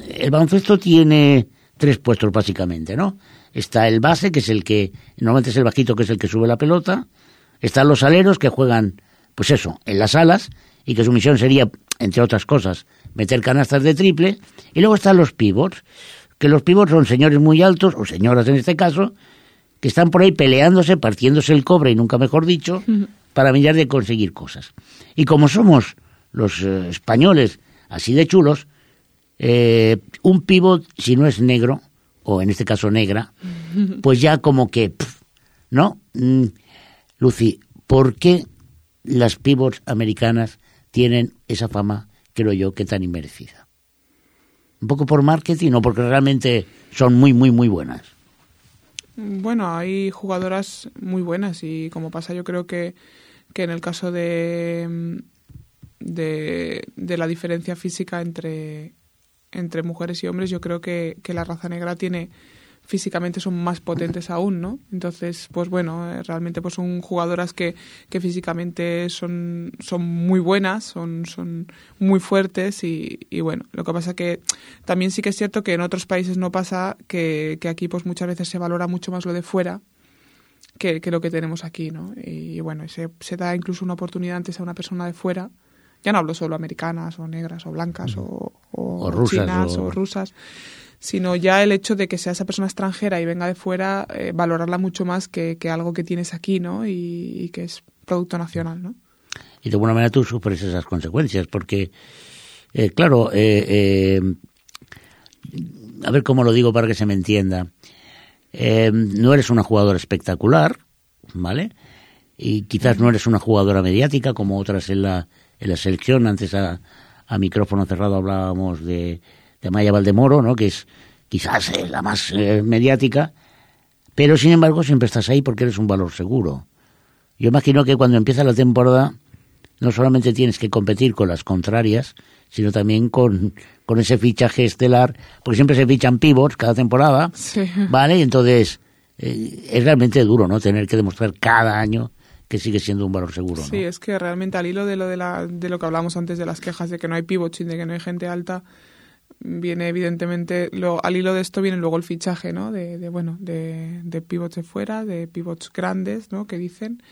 el baloncesto tiene tres puestos básicamente, ¿no? Está el base, que es el que, normalmente es el bajito, que es el que sube la pelota. Están los aleros, que juegan, pues eso, en las alas, y que su misión sería, entre otras cosas, meter canastas de triple. Y luego están los pivots, que los pivots son señores muy altos, o señoras en este caso, que están por ahí peleándose, partiéndose el cobre, y nunca mejor dicho, para mirar de conseguir cosas. Y como somos los eh, españoles así de chulos, eh, un pivot, si no es negro, o en este caso negra, pues ya como que, pff, ¿no? Mm, Lucy, ¿por qué las pivots americanas tienen esa fama, creo yo, que tan inmerecida? Un poco por marketing o porque realmente son muy, muy, muy buenas. Bueno, hay jugadoras muy buenas y como pasa yo creo que, que en el caso de, de, de, la diferencia física entre, entre mujeres y hombres, yo creo que, que la raza negra tiene físicamente son más potentes aún, ¿no? Entonces, pues bueno, eh, realmente pues son jugadoras que, que físicamente son, son muy buenas, son, son muy fuertes y, y, bueno, lo que pasa que también sí que es cierto que en otros países no pasa que, que aquí pues muchas veces se valora mucho más lo de fuera que, que lo que tenemos aquí, ¿no? Y, bueno, se, se da incluso una oportunidad antes a una persona de fuera ya no hablo solo americanas o negras o blancas o, o, o rusas, chinas o, o rusas, sino ya el hecho de que sea esa persona extranjera y venga de fuera, eh, valorarla mucho más que, que, algo que tienes aquí, ¿no? Y, que es producto nacional, ¿no? Y de alguna manera tú sufres esas consecuencias, porque, eh, claro, eh, a ver cómo lo digo para que se me entienda. no eres una jugadora espectacular, ¿vale? Y quizás no eres una jugadora mediática como otras en la, en la selección. Antes a, a micrófono cerrado hablábamos de, de Maya Valdemoro, ¿no? que es quizás eh, la más eh, mediática, pero sin embargo siempre estás ahí porque eres un valor seguro. Yo imagino que cuando empieza la temporada no solamente tienes que competir con las contrarias, sino también con, con ese fichaje estelar, porque siempre se fichan pivots cada temporada, ¿vale? Y entonces eh, es realmente duro, ¿no? Tener que demostrar cada año que sigue siendo un valor seguro. Sí, es que realmente al hilo de lo, de, la, de lo que hablamos antes de las quejas de que no hay pivots y de que no hay gente alta, viene evidentemente, al hilo de esto viene luego el fichaje, ¿no? De, de bueno, de, de pivots de fuera, de pivots grandes, ¿no? Que dicen.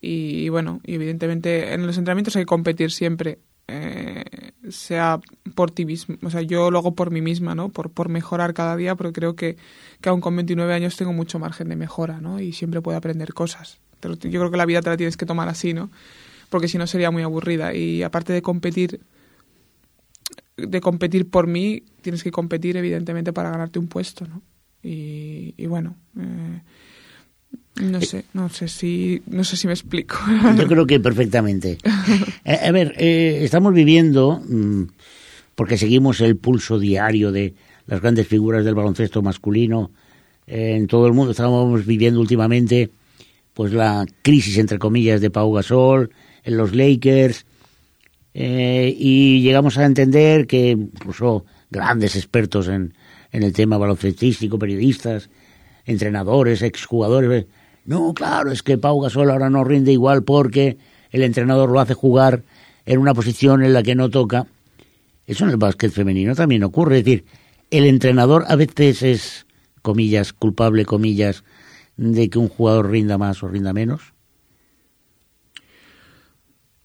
Y, bueno, y evidentemente en los entrenamientos hay que competir siempre. Eh, sea por ti mismo, o sea, yo lo hago por mí misma, ¿no? Por, por mejorar cada día, porque creo que, que aún con 29 años tengo mucho margen de mejora, ¿no? Y siempre puedo aprender cosas yo creo que la vida te la tienes que tomar así, ¿no? Porque si no sería muy aburrida. Y aparte de competir, de competir por mí, tienes que competir evidentemente para ganarte un puesto, ¿no? Y, bueno, eh, no sé, no sé si, no sé si me explico. Yo creo que perfectamente. Eh, a ver, eh, estamos viviendo, mm, porque seguimos el pulso diario de las grandes figuras del baloncesto masculino en todo el mundo. Estamos viviendo últimamente pues la crisis entre comillas de Pau Gasol en los Lakers eh, y llegamos a entender que incluso grandes expertos en, el tema baloncestístico, periodistas, entrenadores, exjugadores, no, claro, es que Pau Gasol ahora no rinde igual porque el entrenador lo hace jugar en una posición en la que no toca. Eso en el básquet femenino también ocurre, es decir, el entrenador a veces es, comillas, culpable, comillas, de que un jugador rinda más o rinda menos?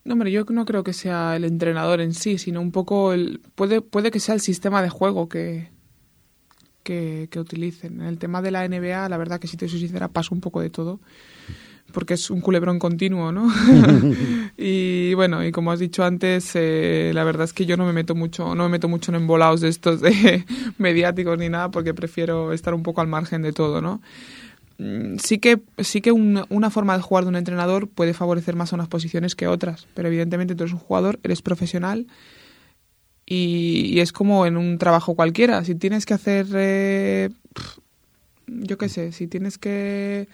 No, hombre, yo no creo que sea el entrenador en sí, sino un poco el. Puede, puede que sea el sistema de juego que, que, utilicen. En el tema de la NBA, la verdad que si te soy sincera, paso un poco de todo, porque es un culebrón continuo, ¿no? y bueno, y como has dicho antes, eh, la verdad es que yo no me meto mucho, no me meto mucho en embolados de estos de mediáticos ni nada, porque prefiero estar un poco al margen de todo, ¿no? Mm, sí que, sí que una, forma de jugar de un entrenador puede favorecer más a unas posiciones que otras, pero evidentemente tú eres un jugador, eres profesional y, es como en un trabajo cualquiera. Si tienes que hacer, eh, yo qué sé, si tienes que,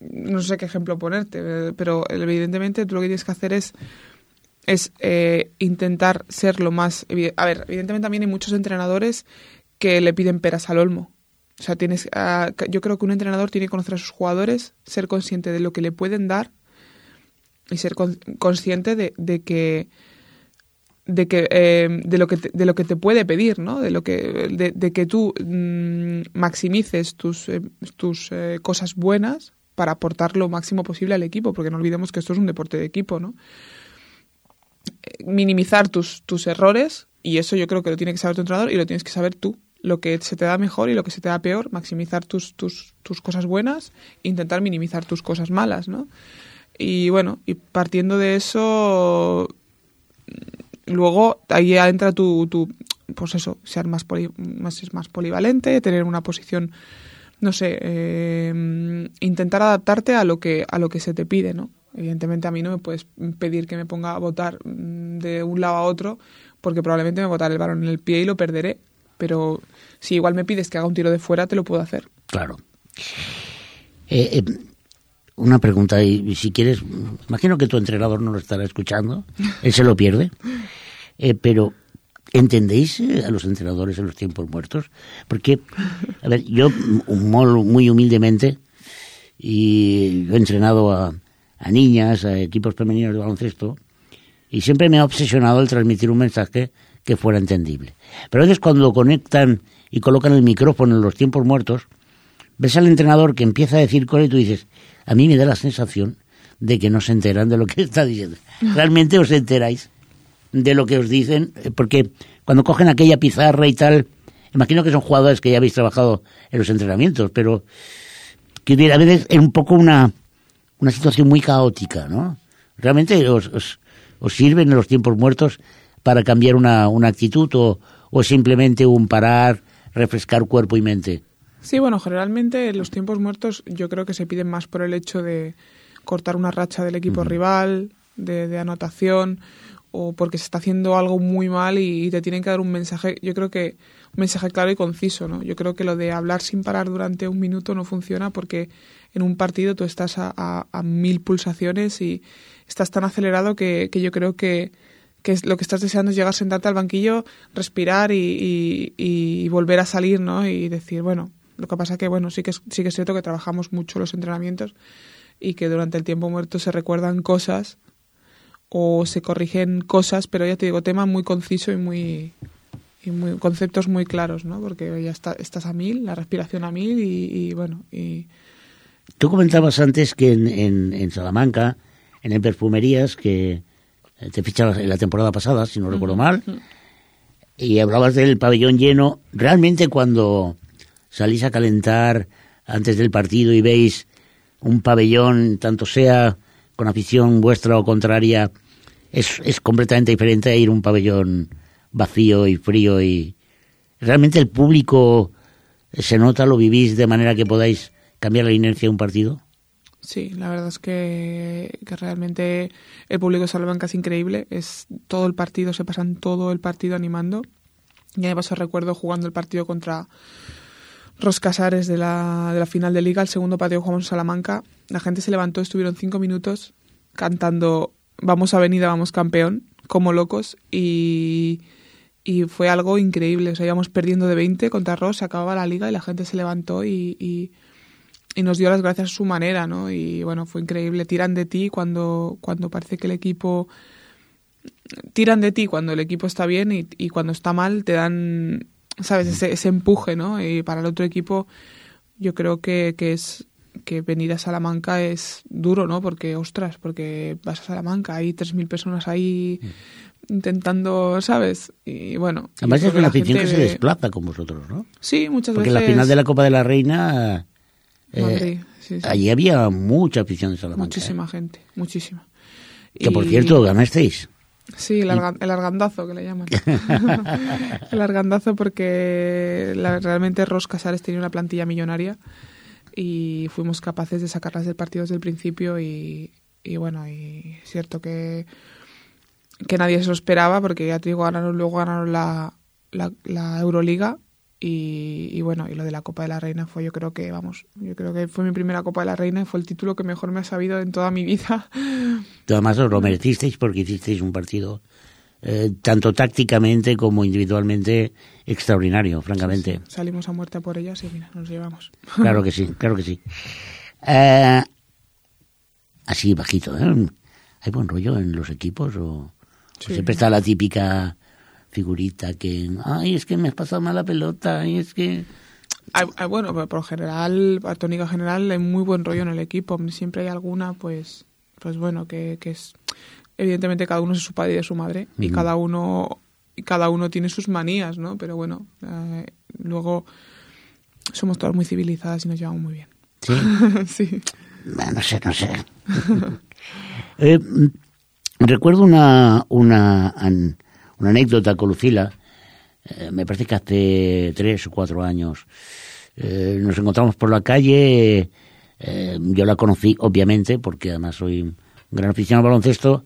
no sé qué ejemplo ponerte, pero evidentemente tú lo que tienes que hacer es es eh, intentar ser lo más... A ver, evidentemente también hay muchos entrenadores que le piden peras al olmo o sea, tienes, ah, yo creo que un entrenador tiene que conocer a sus jugadores, ser consciente de lo que le pueden dar y ser consciente de, que de que eh, de lo que te, de lo que te puede pedir no de lo que de, que tú mm, maximices tus eh, tus eh, cosas buenas para aportar lo máximo posible al equipo porque no olvidemos que esto es un deporte de equipo no minimizar tus tus errores y eso yo creo que lo tiene que saber tu entrenador y lo tienes que saber tú lo que se te da mejor y lo que se te da peor, maximizar tus, tus, tus cosas buenas intentar minimizar tus cosas malas, ¿no? Y bueno, y partiendo de eso, luego ahí entra tu, tu pues eso, ser más, más, más polivalente, tener una posición, no sé, eh, intentar adaptarte a lo que a lo que se te pide, ¿no? Evidentemente a mí no me puedes pedir que me ponga a votar mm, de un lado a otro porque probablemente me botaré el balón en el pie y lo perderé pero si igual me pides que haga un tiro de fuera, te lo puedo hacer. Claro. Eh, eh, una pregunta, y si quieres, imagino que tu entrenador no lo estará escuchando, él se lo pierde, eh, pero ¿entendéis a los entrenadores en los tiempos muertos? Porque, a ver, yo muy humildemente, y he entrenado a, a niñas, a equipos femeninos de baloncesto, y siempre me ha obsesionado el transmitir un mensaje que fuera entendible. Pero a veces cuando conectan y colocan el micrófono en los tiempos muertos, ves al entrenador que empieza a decir cosas y tú dices, a mí me da la sensación de que no se enteran de lo que está diciendo. Realmente os enteráis de lo que os dicen, eh, porque cuando cogen aquella pizarra y tal, imagino que son jugadores que ya habéis trabajado en los entrenamientos, pero que a veces es un poco una, una situación muy caótica, ¿no? Realmente os, os, os sirven en los tiempos muertos para cambiar una, una actitud o, o simplemente un parar, refrescar cuerpo y mente? Sí, bueno, generalmente los tiempos muertos yo creo que se piden más por el hecho de cortar una racha del equipo rival, de, anotación o porque se está haciendo algo muy mal y, te tienen que dar un mensaje, yo creo que un mensaje claro y conciso, ¿no? Yo creo que lo de hablar sin parar durante un minuto no funciona porque en un partido tú estás a, mil pulsaciones y estás tan acelerado que, yo creo que, que lo que estás deseando es llegar sentarte al banquillo, respirar y, volver a salir, ¿no? Y decir, bueno, lo que pasa que, bueno, sí que, sí que es cierto que trabajamos mucho los entrenamientos y que durante el tiempo muerto se recuerdan cosas o se corrigen cosas, pero ya te digo, tema muy conciso y muy, y muy conceptos muy claros, ¿no? Porque ya está, estás a mil, la respiración a mil y, bueno, y... Tú comentabas antes que en, en, Salamanca, en el Perfumerías, que te fichabas en la temporada pasada, si no recuerdo mal, y hablabas del pabellón lleno. Realmente cuando salís a calentar antes del partido y veis un pabellón, tanto sea con afición vuestra o contraria, es, es completamente diferente a ir a un pabellón vacío y frío y realmente el público se nota, lo vivís de manera que podáis cambiar la inercia de un partido. Sí, la verdad es que, que realmente el público de Salamanca es increíble. Es todo el partido, se pasan todo el partido animando. Y además recuerdo jugando el partido contra Roscasares de la, de la final de Liga, el segundo partido jugamos en Salamanca. La gente se levantó, estuvieron cinco minutos cantando Vamos Avenida, vamos campeón, como locos. Y, y fue algo increíble. O sea, íbamos perdiendo de 20 contra Ross, se acababa la liga y la gente se levantó y, nos dio las gracias a su manera, ¿no? Y bueno, fue increíble. Tiran de ti cuando, cuando parece que el equipo... Tiran de ti cuando el equipo está bien y, y cuando está mal te dan ¿sabes? Ese, ese empuje, ¿no? Y para el otro equipo yo creo que, que es que venir a Salamanca es duro, ¿no? Porque, ostras, porque vas a Salamanca, hay 3.000 personas ahí intentando, ¿sabes? Y bueno... Además es la afición que se desplaza con vosotros, ¿no? Sí, muchas porque veces... Porque en la final de la Copa de la Reina... Eh, allí había mucha afición de Salamanca. Muchísima ¿eh? gente, muchísima. Que por cierto, ganasteis. Sí, el, argandazo que le llaman. el argandazo porque realmente Ros Casares tenía una plantilla millonaria y fuimos capaces de sacarlas del partido desde el principio y, bueno, y es cierto que, que nadie se lo esperaba porque ya te digo, ganaron, luego ganaron la, la Euroliga y, bueno, y lo de la Copa de la Reina fue, yo creo que, vamos, yo creo que fue mi primera Copa de la Reina y fue el título que mejor me ha sabido en toda mi vida. Además os lo merecisteis porque hicisteis un partido eh, tanto tácticamente como individualmente extraordinario, francamente. Salimos a muerte por ellas y mira, nos llevamos. Claro que sí, claro que sí. Eh, así bajito, ¿eh? ¿Hay buen rollo en los equipos o, siempre está la típica figurita que, ay, es que me has pasado mal la pelota, y es que... bueno, por general, a tónica general, hay muy buen rollo en el equipo. Siempre hay alguna, pues, pues bueno, que, que es... Evidentemente cada uno es su padre y de su madre, y cada uno y cada uno tiene sus manías, ¿no? Pero bueno, eh, luego somos todas muy civilizadas y nos llevamos muy bien. Sí. sí. no sé, no sé. Eh, recuerdo una, una, una anécdota con Lucila, eh, me parece que hace tres o cuatro años. Eh, nos encontramos por la calle, eh, yo la conocí obviamente porque además soy un gran aficionado al baloncesto.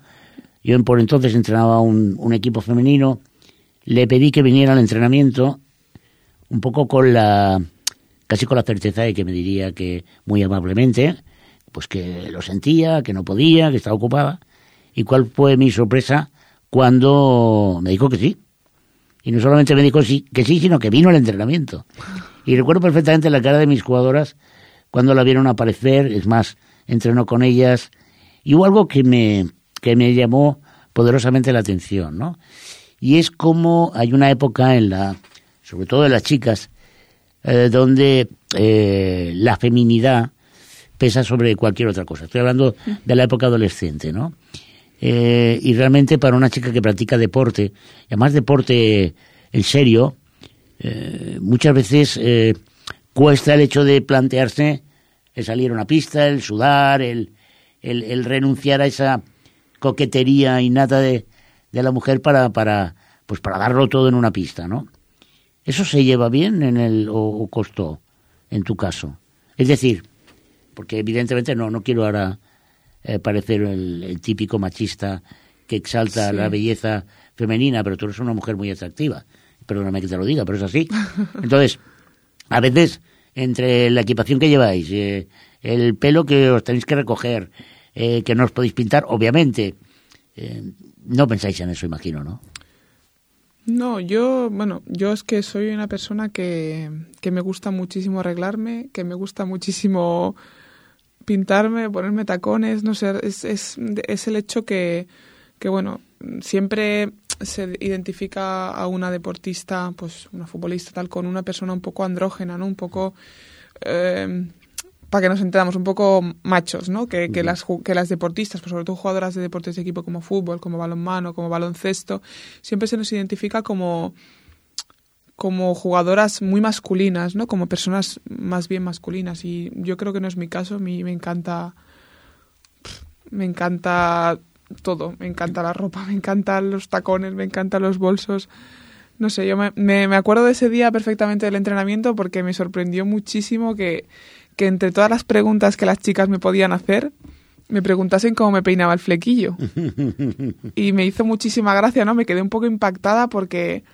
Yo por entonces entrenaba un, un equipo femenino, le pedí que viniera al entrenamiento un poco con la casi con la certeza de que me diría que muy amablemente pues que lo sentía, que no podía, que estaba ocupada. ¿Y cuál fue mi sorpresa? Cuando me dijo que sí. Y no solamente me dijo sí, que sí, sino que vino al entrenamiento. Y recuerdo perfectamente la cara de mis jugadoras cuando la vieron aparecer, es más, entrenó con ellas, y hubo algo que me, que me llamó poderosamente la atención, ¿no? Y es como hay una época en la, sobre todo en las chicas, eh, donde eh, la feminidad pesa sobre cualquier otra cosa. Estoy hablando de la época adolescente, ¿no? Eh, y realmente para una chica que practica deporte, y además deporte en serio, eh, muchas veces eh, cuesta el hecho de plantearse el salir a una pista, el sudar, el, el, renunciar a esa coquetería innata de, de la mujer para, para, pues para darlo todo en una pista, ¿no? ¿Eso se lleva bien en el, o, costó en tu caso? Es decir, porque evidentemente no, no quiero ahora eh, parecer el, típico machista que exalta la belleza femenina, pero tú eres una mujer muy atractiva. Perdóname que te lo diga, pero es así. Entonces, a veces, entre la equipación que lleváis, eh, el pelo que os tenéis que recoger, eh, que no os podéis pintar, obviamente, no pensáis en eso, imagino, ¿no? No, yo, bueno, yo es que soy una persona que, que me gusta muchísimo arreglarme, que me gusta muchísimo pintarme, ponerme tacones, no sé, es, es, es el hecho que, que, bueno, siempre se identifica a una deportista, pues una futbolista tal, con una persona un poco andrógena, ¿no? Un poco... Eh, para que nos entendamos, un poco machos, ¿no? Que, que, las, que las deportistas, pues sobre todo jugadoras de deportes de equipo como fútbol, como balonmano, como baloncesto, siempre se nos identifica como, como jugadoras muy masculinas, ¿no? Como personas más bien masculinas. Y yo creo que no es mi caso. A mí me encanta. Me encanta todo. Me encanta la ropa, me encantan los tacones, me encantan los bolsos. No sé, yo me, me, me acuerdo de ese día perfectamente del entrenamiento porque me sorprendió muchísimo que que entre todas las preguntas que las chicas me podían hacer, me preguntasen cómo me peinaba el flequillo. y me hizo muchísima gracia, ¿no? Me quedé un poco impactada porque,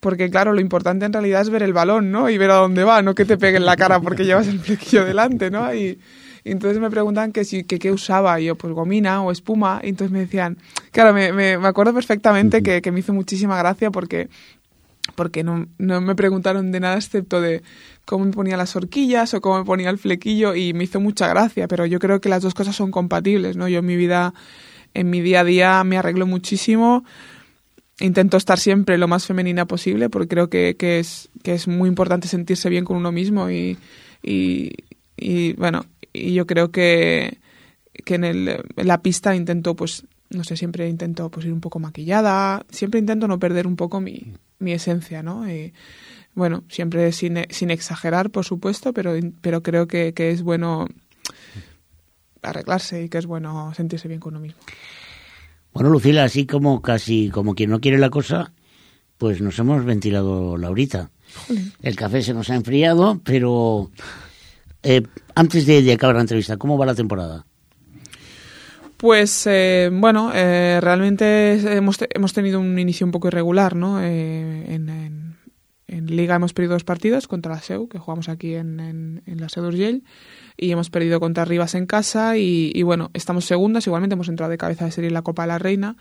porque claro, lo importante en realidad es ver el balón, ¿no? Y ver a dónde va, no que te pegue en la cara porque llevas el flequillo delante, ¿no? Y, entonces me preguntan que si que qué usaba y yo pues gomina o espuma y entonces me decían claro me, me, acuerdo perfectamente que, que, me hizo muchísima gracia porque porque no, no me preguntaron de nada excepto de cómo me ponía las horquillas o cómo me ponía el flequillo y me hizo mucha gracia, pero yo creo que las dos cosas son compatibles, ¿no? Yo en mi vida, en mi día a día me arreglo muchísimo, intento estar siempre lo más femenina posible porque creo que, que, es, que es muy importante sentirse bien con uno mismo y, y, y bueno, y yo creo que, que en, el, en la pista intento pues no sé, siempre intento pues ir un poco maquillada, siempre intento no perder un poco mi, mi esencia, ¿no? Y, bueno, siempre sin, sin exagerar, por supuesto, pero, pero creo que, que es bueno arreglarse y que es bueno sentirse bien con uno mismo. Bueno, Lucila, así como casi como quien no quiere la cosa, pues nos hemos ventilado la horita. El café se nos ha enfriado, pero eh, antes de, de, acabar la entrevista, ¿cómo va la temporada? Pues eh, bueno, eh, realmente hemos, hemos tenido un inicio un poco irregular, ¿no? Eh, en, Liga hemos perdido dos partidos contra la SEU, que jugamos aquí en, en, la SEU Urgell, y hemos perdido contra Rivas en casa, y, bueno, estamos segundas, igualmente hemos entrado de cabeza de serie en la Copa de la Reina,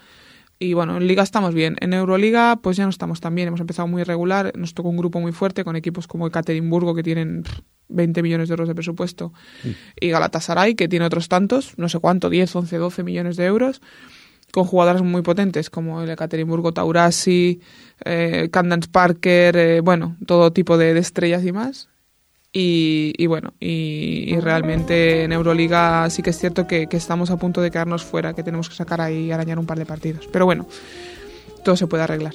y bueno, en Liga estamos bien. En Euroliga, pues ya no estamos tan bien. Hemos empezado muy irregular. Nos tocó un grupo muy fuerte con equipos como Ekaterimburgo, que tienen 20 millones de euros de presupuesto, y Galatasaray, que tiene otros tantos, no sé cuánto, 10, 11, 12 millones de euros, con jugadoras muy potentes como el Ekaterimburgo Taurasi, eh, Candance Parker, eh, bueno, todo tipo de, estrellas y más. Y, bueno, y, realmente en Euroliga sí que es cierto que, que, estamos a punto de quedarnos fuera, que tenemos que sacar ahí arañar un par de partidos. Pero bueno, todo se puede arreglar.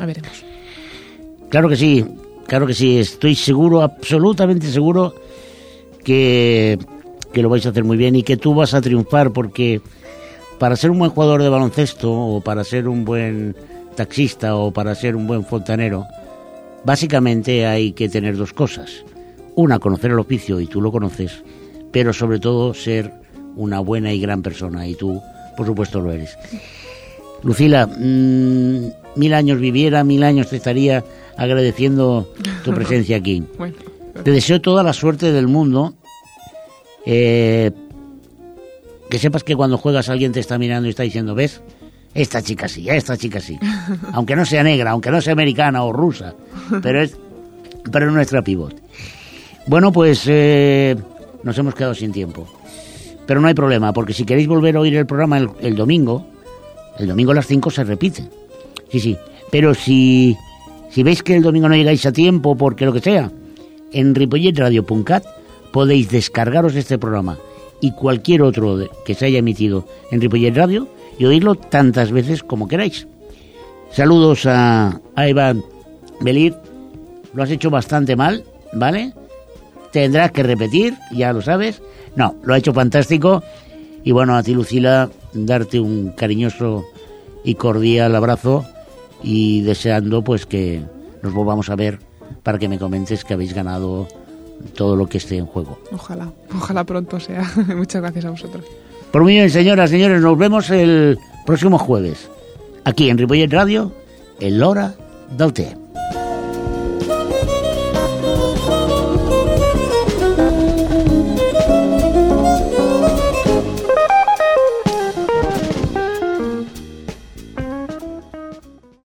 A veremos. Claro que sí. Claro que sí, estoy seguro, absolutamente seguro que, lo vais a hacer muy bien y que tú vas a triunfar porque para ser un buen jugador de baloncesto o para ser un buen taxista o para ser un buen fontanero, básicamente hay que tener dos cosas. Una, conocer el oficio y tú lo conoces, pero sobre todo ser una buena y gran persona y tú, por supuesto, lo eres. Lucila, mm, mil años viviera, mil años te estaría agradeciendo tu presencia aquí. Te deseo toda la suerte del mundo. Eh, que sepas que cuando juegas alguien te está mirando y está diciendo, ¿ves? Esta chica sí, esta chica sí. Aunque no sea negra, aunque no sea americana o rusa, pero es, pero nuestra pivot. Bueno, pues eh, nos hemos quedado sin tiempo. Pero no hay problema, porque si queréis volver a oír el programa el, el domingo, el domingo a las 5 se repite. Sí, sí. Pero si si veis que el domingo no llegáis a tiempo, porque lo que sea, en ripolletradio.cat podéis descargaros este programa y cualquier otro que se haya emitido en Ripollet Radio y oírlo tantas veces como queráis. Saludos a, a Iván Belir. Lo has hecho bastante mal, ¿vale? Tendrás que repetir, ya lo sabes. No, lo ha hecho fantástico. Y bueno, a ti, Lucila, darte un cariñoso y cordial abrazo y deseando pues que nos volvamos a ver para que me comentes que habéis ganado todo lo que esté en juego. Ojalá, ojalá pronto sea. Muchas gracias a vosotros. Por muy bien, señoras, señores, nos vemos el próximo jueves, aquí en Ripollet Radio, en Lora del.